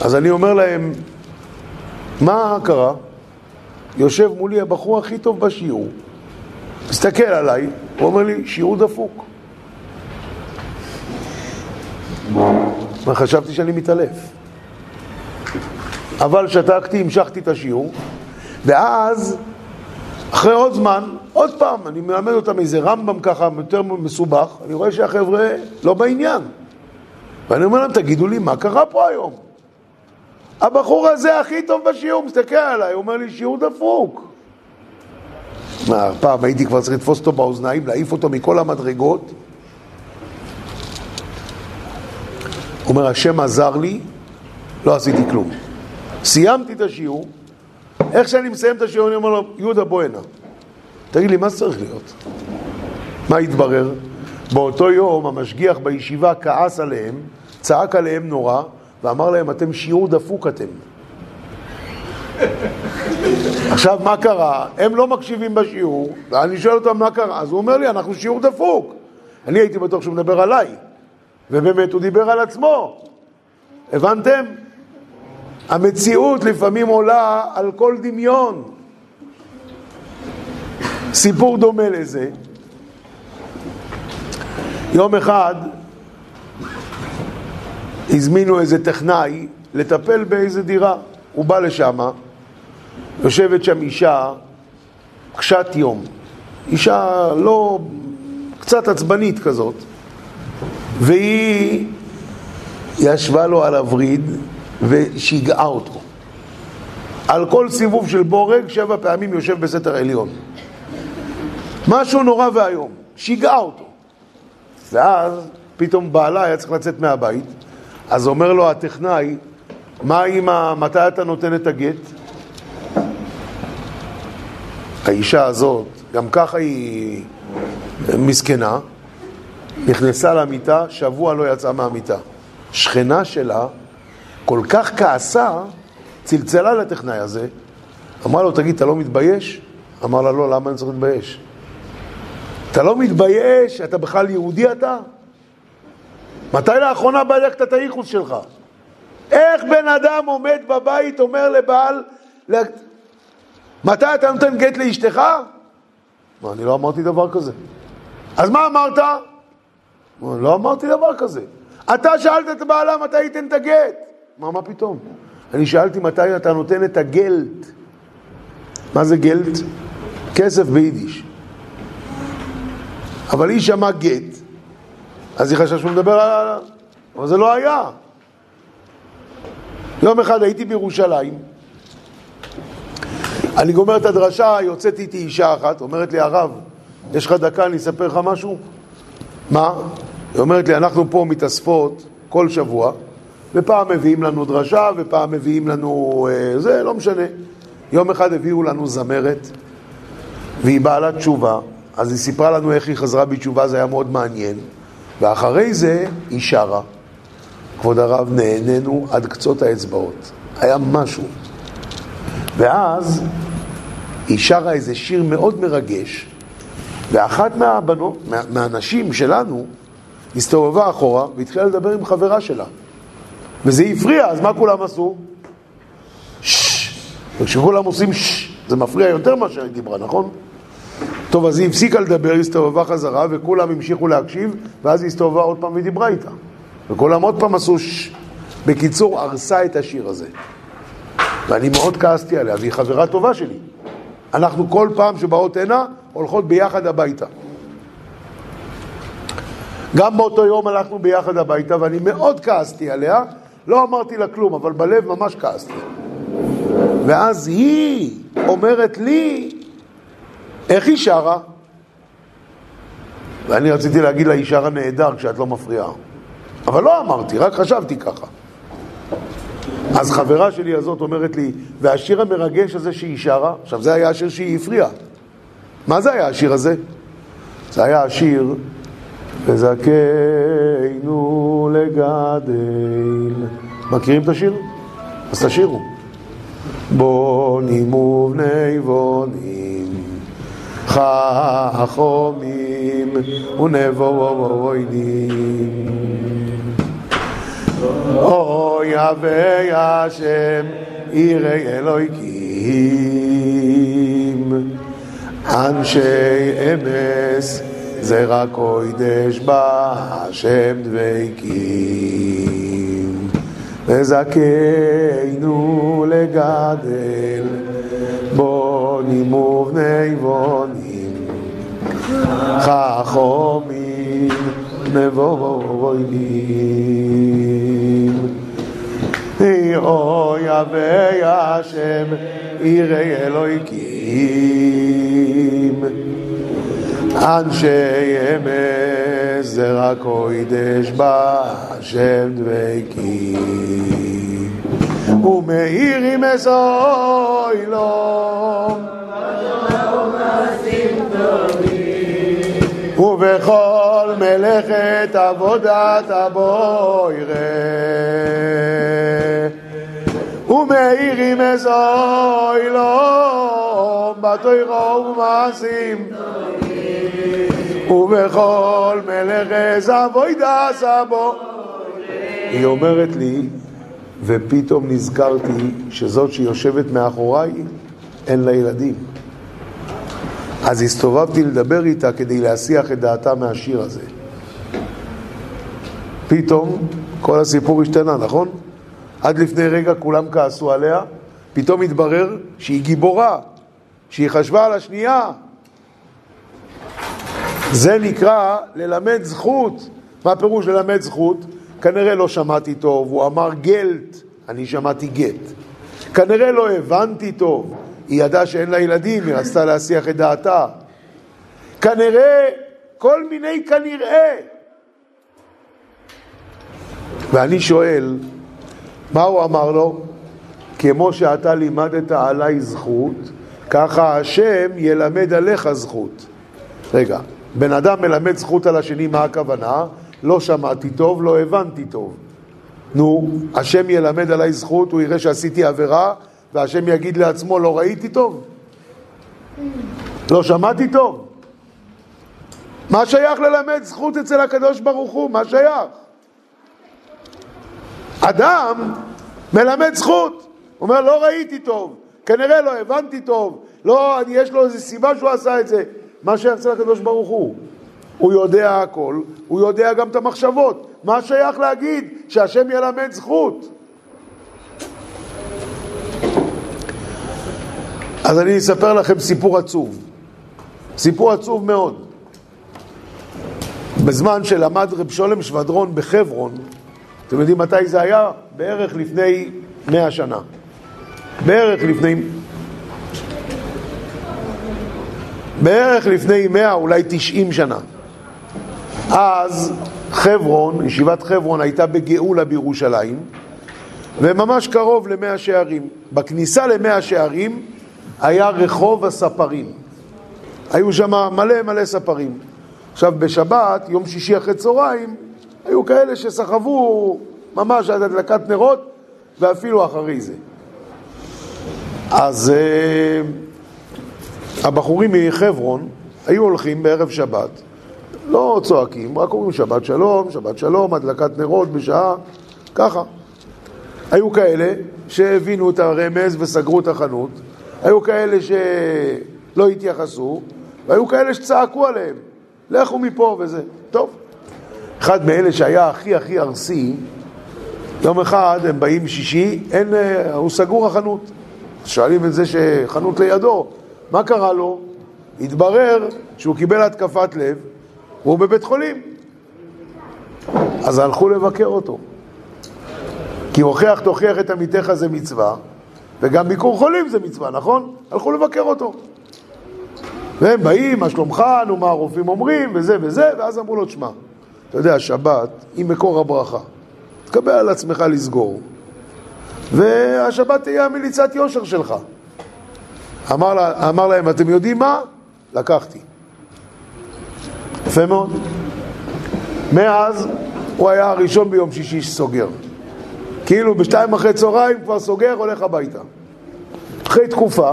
אז אני אומר להם, מה קרה? יושב מולי הבחור הכי טוב בשיעור, מסתכל עליי, הוא אומר לי, שיעור דפוק. חשבתי שאני מתעלף. אבל שתקתי, המשכתי את השיעור, ואז, אחרי עוד זמן, עוד פעם, אני מלמד אותם איזה רמב"ם ככה, יותר מסובך, אני רואה שהחבר'ה לא בעניין. ואני אומר להם, תגידו לי, מה קרה פה היום? הבחור הזה הכי טוב בשיעור, מסתכל עליי, אומר לי, שיעור דפוק. מה, פעם הייתי כבר צריך לתפוס אותו באוזניים, להעיף אותו מכל המדרגות. הוא אומר, השם עזר לי, לא עשיתי כלום. סיימתי את השיעור, איך שאני מסיים את השיעור, אני אומר לו, יהודה, בוא הנה. תגיד לי, מה צריך להיות? מה התברר? באותו יום המשגיח בישיבה כעס עליהם, צעק עליהם נורא, ואמר להם, אתם שיעור דפוק אתם. עכשיו, מה קרה? הם לא מקשיבים בשיעור, ואני שואל אותם מה קרה, אז הוא אומר לי, אנחנו שיעור דפוק. אני הייתי בטוח שהוא מדבר עליי, ובאמת הוא דיבר על עצמו. הבנתם? המציאות לפעמים עולה על כל דמיון. סיפור דומה לזה. יום אחד הזמינו איזה טכנאי לטפל באיזה דירה. הוא בא לשם, יושבת שם אישה קשת יום, אישה לא, קצת עצבנית כזאת, והיא ישבה לו על הווריד ושיגעה אותו. על כל סיבוב של בורג, שבע פעמים יושב בסתר עליון. משהו נורא ואיום, שיגעה אותו. ואז פתאום בעלה היה צריך לצאת מהבית, אז אומר לו הטכנאי, מה ה... מתי אתה נותן את הגט? האישה הזאת, גם ככה היא מסכנה, נכנסה למיטה, שבוע לא יצאה מהמיטה. שכנה שלה כל כך כעסה, צלצלה לטכנאי הזה, אמרה לו, תגיד, אתה לא מתבייש? אמר לה, לא, למה אני צריך להתבייש? אתה לא מתבייש? אתה בכלל יהודי אתה? מתי לאחרונה בדקת את הייחוס שלך? איך בן אדם עומד בבית, אומר לבעל, מתי אתה נותן גט לאשתך? מה, אני לא אמרתי דבר כזה. אז מה אמרת? לא אמרתי דבר כזה. אתה שאלת את בעלה מתי ייתן את הגט. מה, מה פתאום? אני שאלתי מתי אתה נותן את הגלט. מה זה גלט? כסף ביידיש. אבל היא שמעה גט, אז היא חשבה שהוא מדבר על... אבל זה לא היה. יום אחד הייתי בירושלים, אני גומר את הדרשה, יוצאת איתי אישה אחת, אומרת לי, הרב, יש לך דקה, אני אספר לך משהו? מה? היא אומרת לי, אנחנו פה מתאספות כל שבוע, ופעם מביאים לנו דרשה, ופעם מביאים לנו... אה, זה, לא משנה. יום אחד הביאו לנו זמרת, והיא בעלת תשובה, אז היא סיפרה לנו איך היא חזרה בתשובה, זה היה מאוד מעניין. ואחרי זה היא שרה. כבוד הרב, נהנינו עד קצות האצבעות. היה משהו. ואז היא שרה איזה שיר מאוד מרגש, ואחת מהבנות, מה, מהנשים שלנו, הסתובבה אחורה והתחילה לדבר עם חברה שלה. וזה הפריע, אז מה כולם עשו? וכשכולם עושים ששש, זה מפריע יותר מאשר היא דיברה, נכון? טוב, אז היא הפסיקה לדבר, היא הסתובבה חזרה, וכולם המשיכו להקשיב, ואז היא הסתובבה עוד פעם ודיברה איתה. וכולם עוד פעם עשו ששש. בקיצור, הרסה את השיר הזה. ואני מאוד כעסתי עליה, והיא חברה טובה שלי. אנחנו כל פעם שבאות הנה, הולכות ביחד הביתה. גם באותו יום הלכנו ביחד הביתה, ואני מאוד כעסתי עליה, לא אמרתי לה כלום, אבל בלב ממש כעסתי. ואז היא אומרת לי, איך היא שרה? ואני רציתי להגיד לה, היא שרה נהדר כשאת לא מפריעה. אבל לא אמרתי, רק חשבתי ככה. אז חברה שלי הזאת אומרת לי, והשיר המרגש הזה שהיא שרה, עכשיו זה היה השיר שהיא הפריעה. מה זה היה השיר הזה? זה היה השיר, וזכנו לגדל. מכירים את השיר? אז תשירו. בונים ובני בונים, חכמים ונבואינים. אוי אבי השם יראי אלוהיקים אנשי אמס זרע קוידש בהשם דבקים. וזכנו לגדל בונים ובני בונים. חכומים נבואים אוי אבי השם יראי אלוהיקים אנשי אמס זרע קוידש בהשם דבקים. ומאירים אסוי לו. ובכל מלאכת עבודת הבוירה. ומאירים אזוי לו בתוירו ומעשים ובכל מלאכת עבודת סבו היא אומרת לי ופתאום נזכרתי שזאת שיושבת מאחוריי אין לה ילדים אז הסתובבתי לדבר איתה כדי להסיח את דעתה מהשיר הזה. פתאום כל הסיפור השתנה, נכון? עד לפני רגע כולם כעסו עליה, פתאום התברר שהיא גיבורה, שהיא חשבה על השנייה. זה נקרא ללמד זכות. מה פירוש ללמד זכות? כנראה לא שמעתי טוב, הוא אמר גלט, אני שמעתי גט. כנראה לא הבנתי טוב, היא ידעה שאין לה ילדים, היא רצתה להסיח את דעתה. כנראה, כל מיני כנראה. ואני שואל, מה הוא אמר לו? כמו שאתה לימדת עליי זכות, ככה השם ילמד עליך זכות. רגע, בן אדם מלמד זכות על השני, מה הכוונה? לא שמעתי טוב, לא הבנתי טוב. נו, השם ילמד עליי זכות, הוא יראה שעשיתי עבירה, והשם יגיד לעצמו, לא ראיתי טוב? לא שמעתי טוב? מה שייך ללמד זכות אצל הקדוש ברוך הוא? מה שייך? אדם מלמד זכות, אומר לא ראיתי טוב, כנראה לא הבנתי טוב, לא, יש לו איזו סיבה שהוא עשה את זה. מה שייך אצל הקדוש ברוך הוא? הוא יודע הכל, הוא יודע גם את המחשבות. מה שייך להגיד שהשם ילמד זכות? אז אני אספר לכם סיפור עצוב. סיפור עצוב מאוד. בזמן שלמד רב שולם שבדרון בחברון, אתם יודעים מתי זה היה? בערך לפני מאה שנה. בערך לפני... בערך לפני מאה, אולי תשעים שנה. אז חברון, ישיבת חברון הייתה בגאולה בירושלים, וממש קרוב למאה שערים. בכניסה למאה שערים היה רחוב הספרים. היו שם מלא מלא ספרים. עכשיו בשבת, יום שישי אחרי צהריים, היו כאלה שסחבו ממש עד הדלקת נרות, ואפילו אחרי זה. אז uh, הבחורים מחברון היו הולכים בערב שבת, לא צועקים, רק אומרים שבת שלום, שבת שלום, הדלקת נרות בשעה, ככה. היו כאלה שהבינו את הרמז וסגרו את החנות, היו כאלה שלא התייחסו, והיו כאלה שצעקו עליהם, לכו מפה וזה. טוב. אחד מאלה שהיה הכי הכי ארסי, יום אחד הם באים שישי, אין, הוא סגור החנות. שואלים את זה שחנות לידו, מה קרה לו? התברר שהוא קיבל התקפת לב והוא בבית חולים. אז הלכו לבקר אותו. כי הוכיח תוכיח את עמיתך זה מצווה, וגם ביקור חולים זה מצווה, נכון? הלכו לבקר אותו. והם באים, מה שלומך, נו, מה הרופאים אומרים, וזה וזה, ואז אמרו לו, תשמע, אתה יודע, שבת היא מקור הברכה. תקבל על עצמך לסגור, והשבת תהיה המליצת יושר שלך. אמר, לה, אמר להם, אתם יודעים מה? לקחתי. יפה מאוד. מאז הוא היה הראשון ביום שישי שסוגר. כאילו בשתיים אחרי צהריים כבר סוגר, הולך הביתה. אחרי תקופה,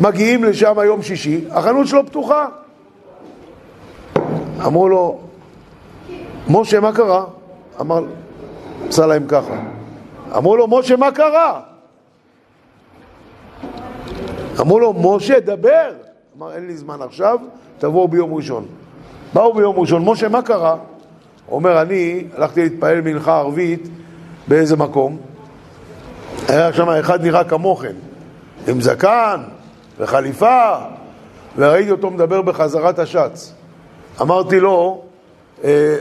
מגיעים לשם יום שישי, החנות שלו פתוחה. אמרו לו, משה, מה קרה? אמר, עשה להם ככה. אמרו לו, משה, מה קרה? אמרו לו, משה, דבר. אמר, אין לי זמן עכשיו, תבואו ביום ראשון. באו ביום ראשון, משה, מה קרה? אומר, אני הלכתי להתפלל מנחה ערבית באיזה מקום, היה שם אחד נראה כמוכם, עם זקן וחליפה, וראיתי אותו מדבר בחזרת השץ. אמרתי לו, אה,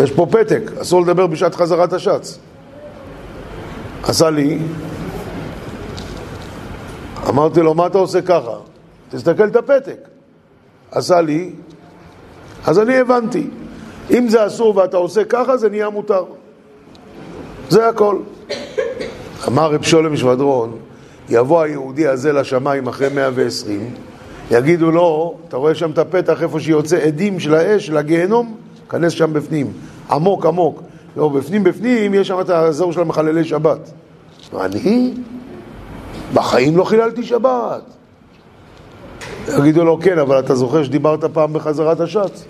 יש פה פתק, אסור לדבר בשעת חזרת השץ. עשה לי, אמרתי לו, מה אתה עושה ככה? תסתכל את הפתק. עשה לי, אז אני הבנתי. אם זה אסור ואתה עושה ככה, זה נהיה מותר. זה הכל. אמר רב שולם משבדרון, יבוא היהודי הזה לשמיים אחרי 120, יגידו לו, אתה רואה שם את הפתח איפה שיוצא עדים של האש, של הגיהנום? כנס שם בפנים, עמוק עמוק. לא, בפנים בפנים יש שם את האזור של המחללי שבת. אני? בחיים לא חיללתי שבת. יגידו לו, כן, אבל אתה זוכר שדיברת פעם בחזרת השץ?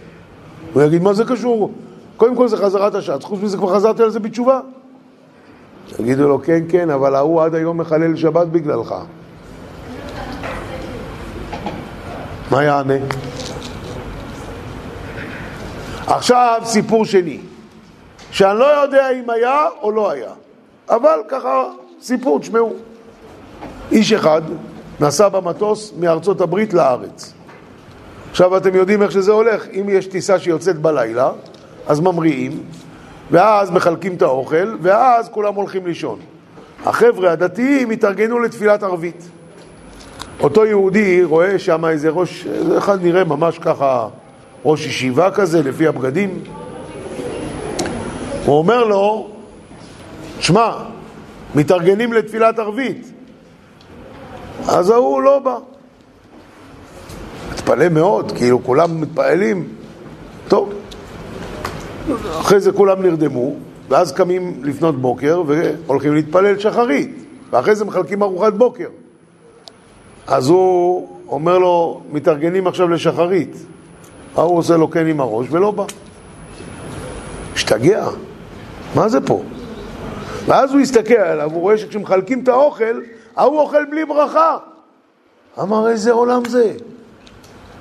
הוא יגיד, מה זה קשור? קודם כל זה חזרת השץ, חוץ מזה כבר חזרתי על זה בתשובה. יגידו לו, כן, כן, אבל ההוא עד היום מחלל שבת בגללך. מה יענה? עכשיו סיפור שני, שאני לא יודע אם היה או לא היה, אבל ככה סיפור, תשמעו. איש אחד נסע במטוס מארצות הברית לארץ. עכשיו אתם יודעים איך שזה הולך, אם יש טיסה שיוצאת בלילה, אז ממריאים, ואז מחלקים את האוכל, ואז כולם הולכים לישון. החבר'ה הדתיים התארגנו לתפילת ערבית. אותו יהודי רואה שם איזה ראש, אחד נראה ממש ככה, ראש ישיבה כזה, לפי הבגדים. הוא אומר לו, שמע, מתארגנים לתפילת ערבית. אז ההוא לא בא. מתפלא מאוד, כאילו כולם מתפעלים. טוב. אחרי זה כולם נרדמו, ואז קמים לפנות בוקר והולכים להתפלל שחרית, ואחרי זה מחלקים ארוחת בוקר. אז הוא אומר לו, מתארגנים עכשיו לשחרית. ההוא עושה לו כן עם הראש ולא בא. השתגע, מה זה פה? ואז הוא הסתכל עליו, הוא רואה שכשמחלקים את האוכל, ההוא אוכל בלי ברכה. אמר, איזה עולם זה?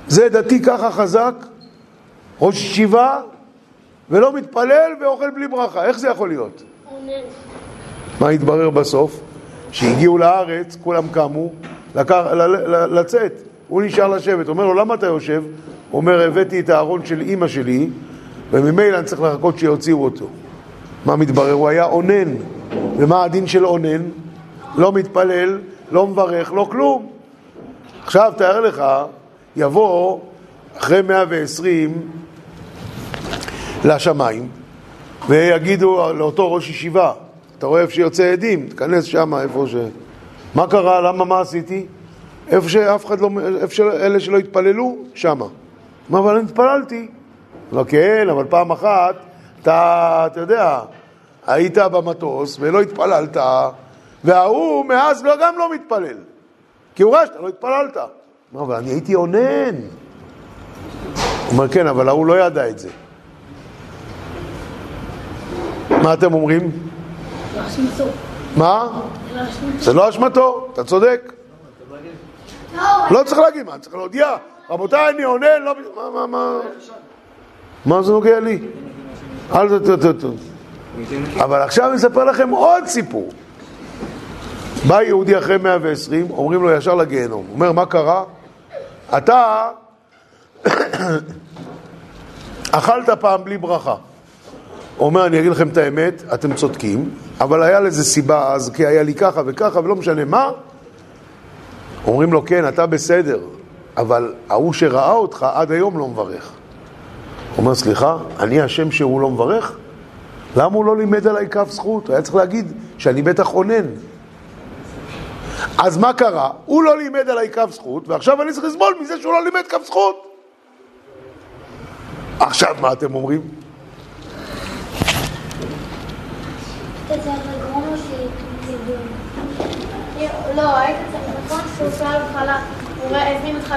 זה דתי ככה חזק, ראש ישיבה, ולא מתפלל ואוכל בלי ברכה. איך זה יכול להיות? מה התברר בסוף? שהגיעו לארץ, כולם קמו, לקח, ל, ל, לצאת. הוא נשאר לשבת. אומר לו, למה אתה יושב? הוא אומר, הבאתי את הארון של אימא שלי, וממילא אני צריך לחכות שיוציאו אותו. מה מתברר? הוא היה אונן. ומה הדין של אונן? לא מתפלל, לא מברך, לא כלום. עכשיו תאר לך, יבוא אחרי 120 לשמיים, ויגידו לאותו ראש ישיבה, אתה רואה איפה שיוצא עדים, תיכנס שם, איפה ש... מה קרה? למה? מה עשיתי? איפה שאף אחד לא... איפה שאלה שלא התפללו? שמה. מה, אבל אני התפללתי. לא, כן, אבל פעם אחת אתה, אתה יודע, היית במטוס ולא התפללת, וההוא מאז לא, גם לא מתפלל. כי הוא ראה שאתה לא התפללת. מה, אבל אני הייתי אונן. הוא אומר, כן, אבל ההוא לא ידע את זה. מה אתם אומרים? מה? זה לא אשמתו, אתה צודק. לא צריך להגיד, מה, צריך להודיע, רבותיי, אני עונה, לא... מה, מה, מה? מה זה נוגע לי? אל. ת... אבל עכשיו אני אספר לכם עוד סיפור. בא יהודי אחרי 120, אומרים לו ישר לגיהנום. אומר, מה קרה? אתה [coughs] אכלת פעם בלי ברכה. אומר, אני אגיד לכם את האמת, אתם צודקים, אבל היה לזה סיבה אז, כי היה לי ככה וככה, ולא משנה מה. אומרים לו, כן, אתה בסדר, אבל ההוא שראה אותך עד היום לא מברך. אומר, סליחה, אני השם שהוא לא מברך? למה הוא לא לימד עליי כף זכות? הוא היה צריך להגיד שאני בטח אונן. אז מה קרה? הוא לא לימד עליי כף זכות, ועכשיו אני צריך לסבול מזה שהוא לא לימד כף זכות. עכשיו מה אתם אומרים?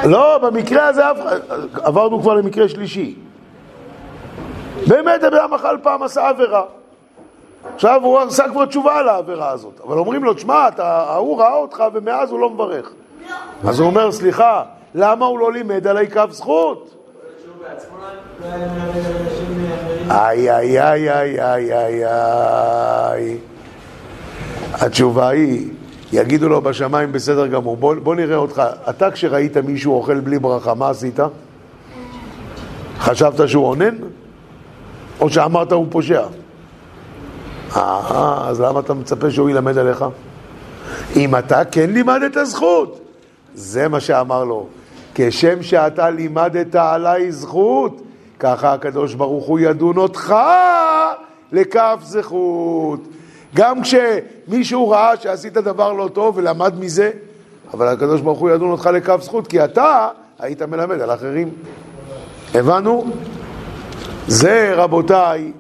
לא, במקרה הזה עברנו כבר למקרה שלישי. באמת הבן אדם אכל פעם, עשה עבירה. עכשיו הוא עשה כבר תשובה על העבירה הזאת. אבל אומרים לו, תשמע, ההוא ראה אותך ומאז הוא לא מברך. אז הוא אומר, סליחה, למה הוא לא לימד עלי כף זכות? איי, איי, איי, איי, איי, איי, איי. התשובה היא, יגידו לו בשמיים בסדר גמור, בוא, בוא נראה אותך. אתה כשראית מישהו אוכל בלי ברכה, מה עשית? חשבת שהוא אונן? או שאמרת הוא פושע? אה, אז למה אתה מצפה שהוא ילמד עליך? אם אתה כן לימדת זכות, זה מה שאמר לו. כשם שאתה לימדת עליי זכות, ככה הקדוש ברוך הוא ידון אותך לכף זכות. גם כשמישהו ראה שעשית דבר לא טוב ולמד מזה, אבל הקדוש ברוך הוא ידון אותך לכף זכות, כי אתה היית מלמד על אחרים. הבנו? זה, רבותיי,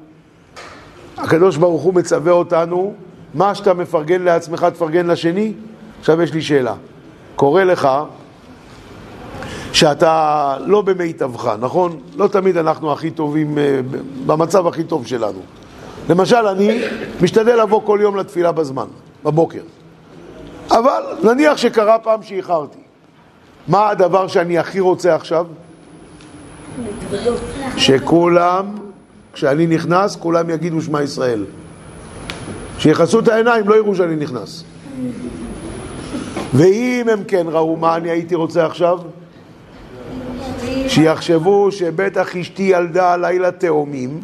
הקדוש ברוך הוא מצווה אותנו, מה שאתה מפרגן לעצמך תפרגן לשני. עכשיו יש לי שאלה. קורה לך שאתה לא במיטבך, נכון? לא תמיד אנחנו הכי טובים, אה, במצב הכי טוב שלנו. למשל, אני משתדל לבוא כל יום לתפילה בזמן, בבוקר. אבל נניח שקרה פעם שאיחרתי. מה הדבר שאני הכי רוצה עכשיו? שכולם, כשאני נכנס, כולם יגידו שמע ישראל. שיכסו את העיניים, לא יראו שאני נכנס. ואם הם כן ראו, מה אני הייתי רוצה עכשיו? שיחשבו שבטח אשתי ילדה לילה תאומים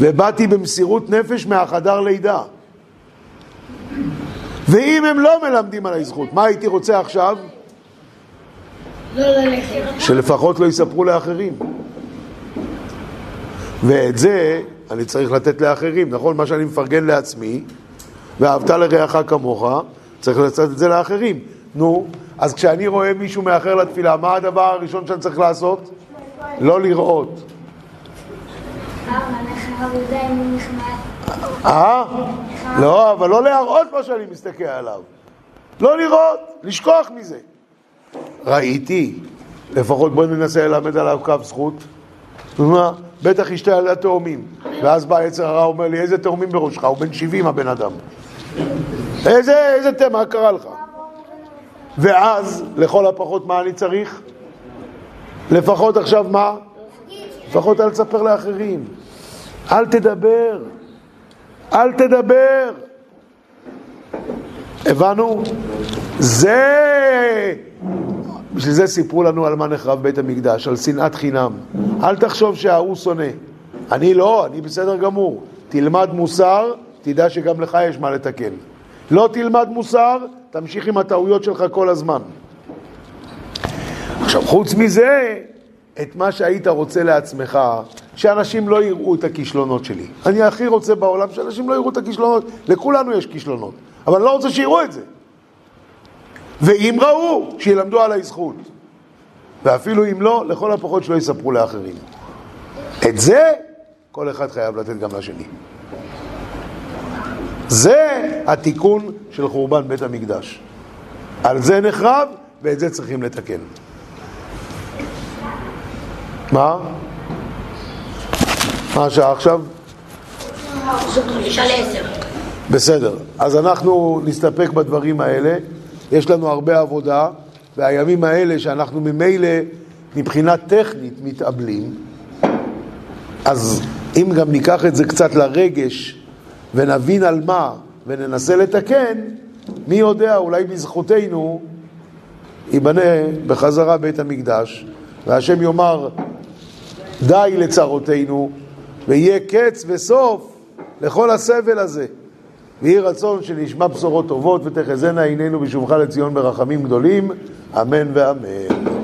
ובאתי במסירות נפש מהחדר לידה. ואם הם לא מלמדים עליי זכות, מה הייתי רוצה עכשיו? לא ללכת. שלפחות לא יספרו לאחרים. ואת זה אני צריך לתת לאחרים, נכון? מה שאני מפרגן לעצמי, ואהבת לרעך כמוך, צריך לתת את זה לאחרים. נו, אז כשאני רואה מישהו מאחר לתפילה, מה הדבר הראשון שאני צריך לעשות? לא לראות. אה? לא, אבל לא להראות מה שאני מסתכל עליו. לא לראות, לשכוח מזה. ראיתי, לפחות בואי ננסה ללמד עליו קו זכות. מה? בטח אשתה ילדה תאומים. ואז בא יצר הרע, אומר לי, איזה תאומים בראשך? הוא בן 70 הבן אדם. איזה, איזה תה, מה קרה לך? ואז, לכל הפחות, מה אני צריך? לפחות עכשיו מה? לפחות אל תספר לאחרים. אל תדבר. אל תדבר. הבנו? זה... בשביל זה סיפרו לנו על מה נחרב בית המקדש, על שנאת חינם. אל תחשוב שההוא שונא. אני לא, אני בסדר גמור. תלמד מוסר, תדע שגם לך יש מה לתקן. לא תלמד מוסר, תמשיך עם הטעויות שלך כל הזמן. עכשיו, חוץ מזה, את מה שהיית רוצה לעצמך, שאנשים לא יראו את הכישלונות שלי. אני הכי רוצה בעולם שאנשים לא יראו את הכישלונות. לכולנו יש כישלונות, אבל אני לא רוצה שיראו את זה. ואם ראו, שילמדו עליי זכות. ואפילו אם לא, לכל הפחות שלא יספרו לאחרים. את זה כל אחד חייב לתת גם לשני. זה התיקון של חורבן בית המקדש. על זה נחרב ואת זה צריכים לתקן. מה? מה השעה עכשיו? בסדר, אז אנחנו נסתפק בדברים האלה. יש לנו הרבה עבודה, והימים האלה שאנחנו ממילא מבחינה טכנית מתאבלים, אז אם גם ניקח את זה קצת לרגש ונבין על מה וננסה לתקן, מי יודע, אולי בזכותנו ייבנה בחזרה בית המקדש, והשם יאמר די לצרותינו, ויהיה קץ וסוף לכל הסבל הזה. ויהי רצון שנשמע בשורות טובות ותחזינה עינינו בשובך לציון ברחמים גדולים, אמן ואמן.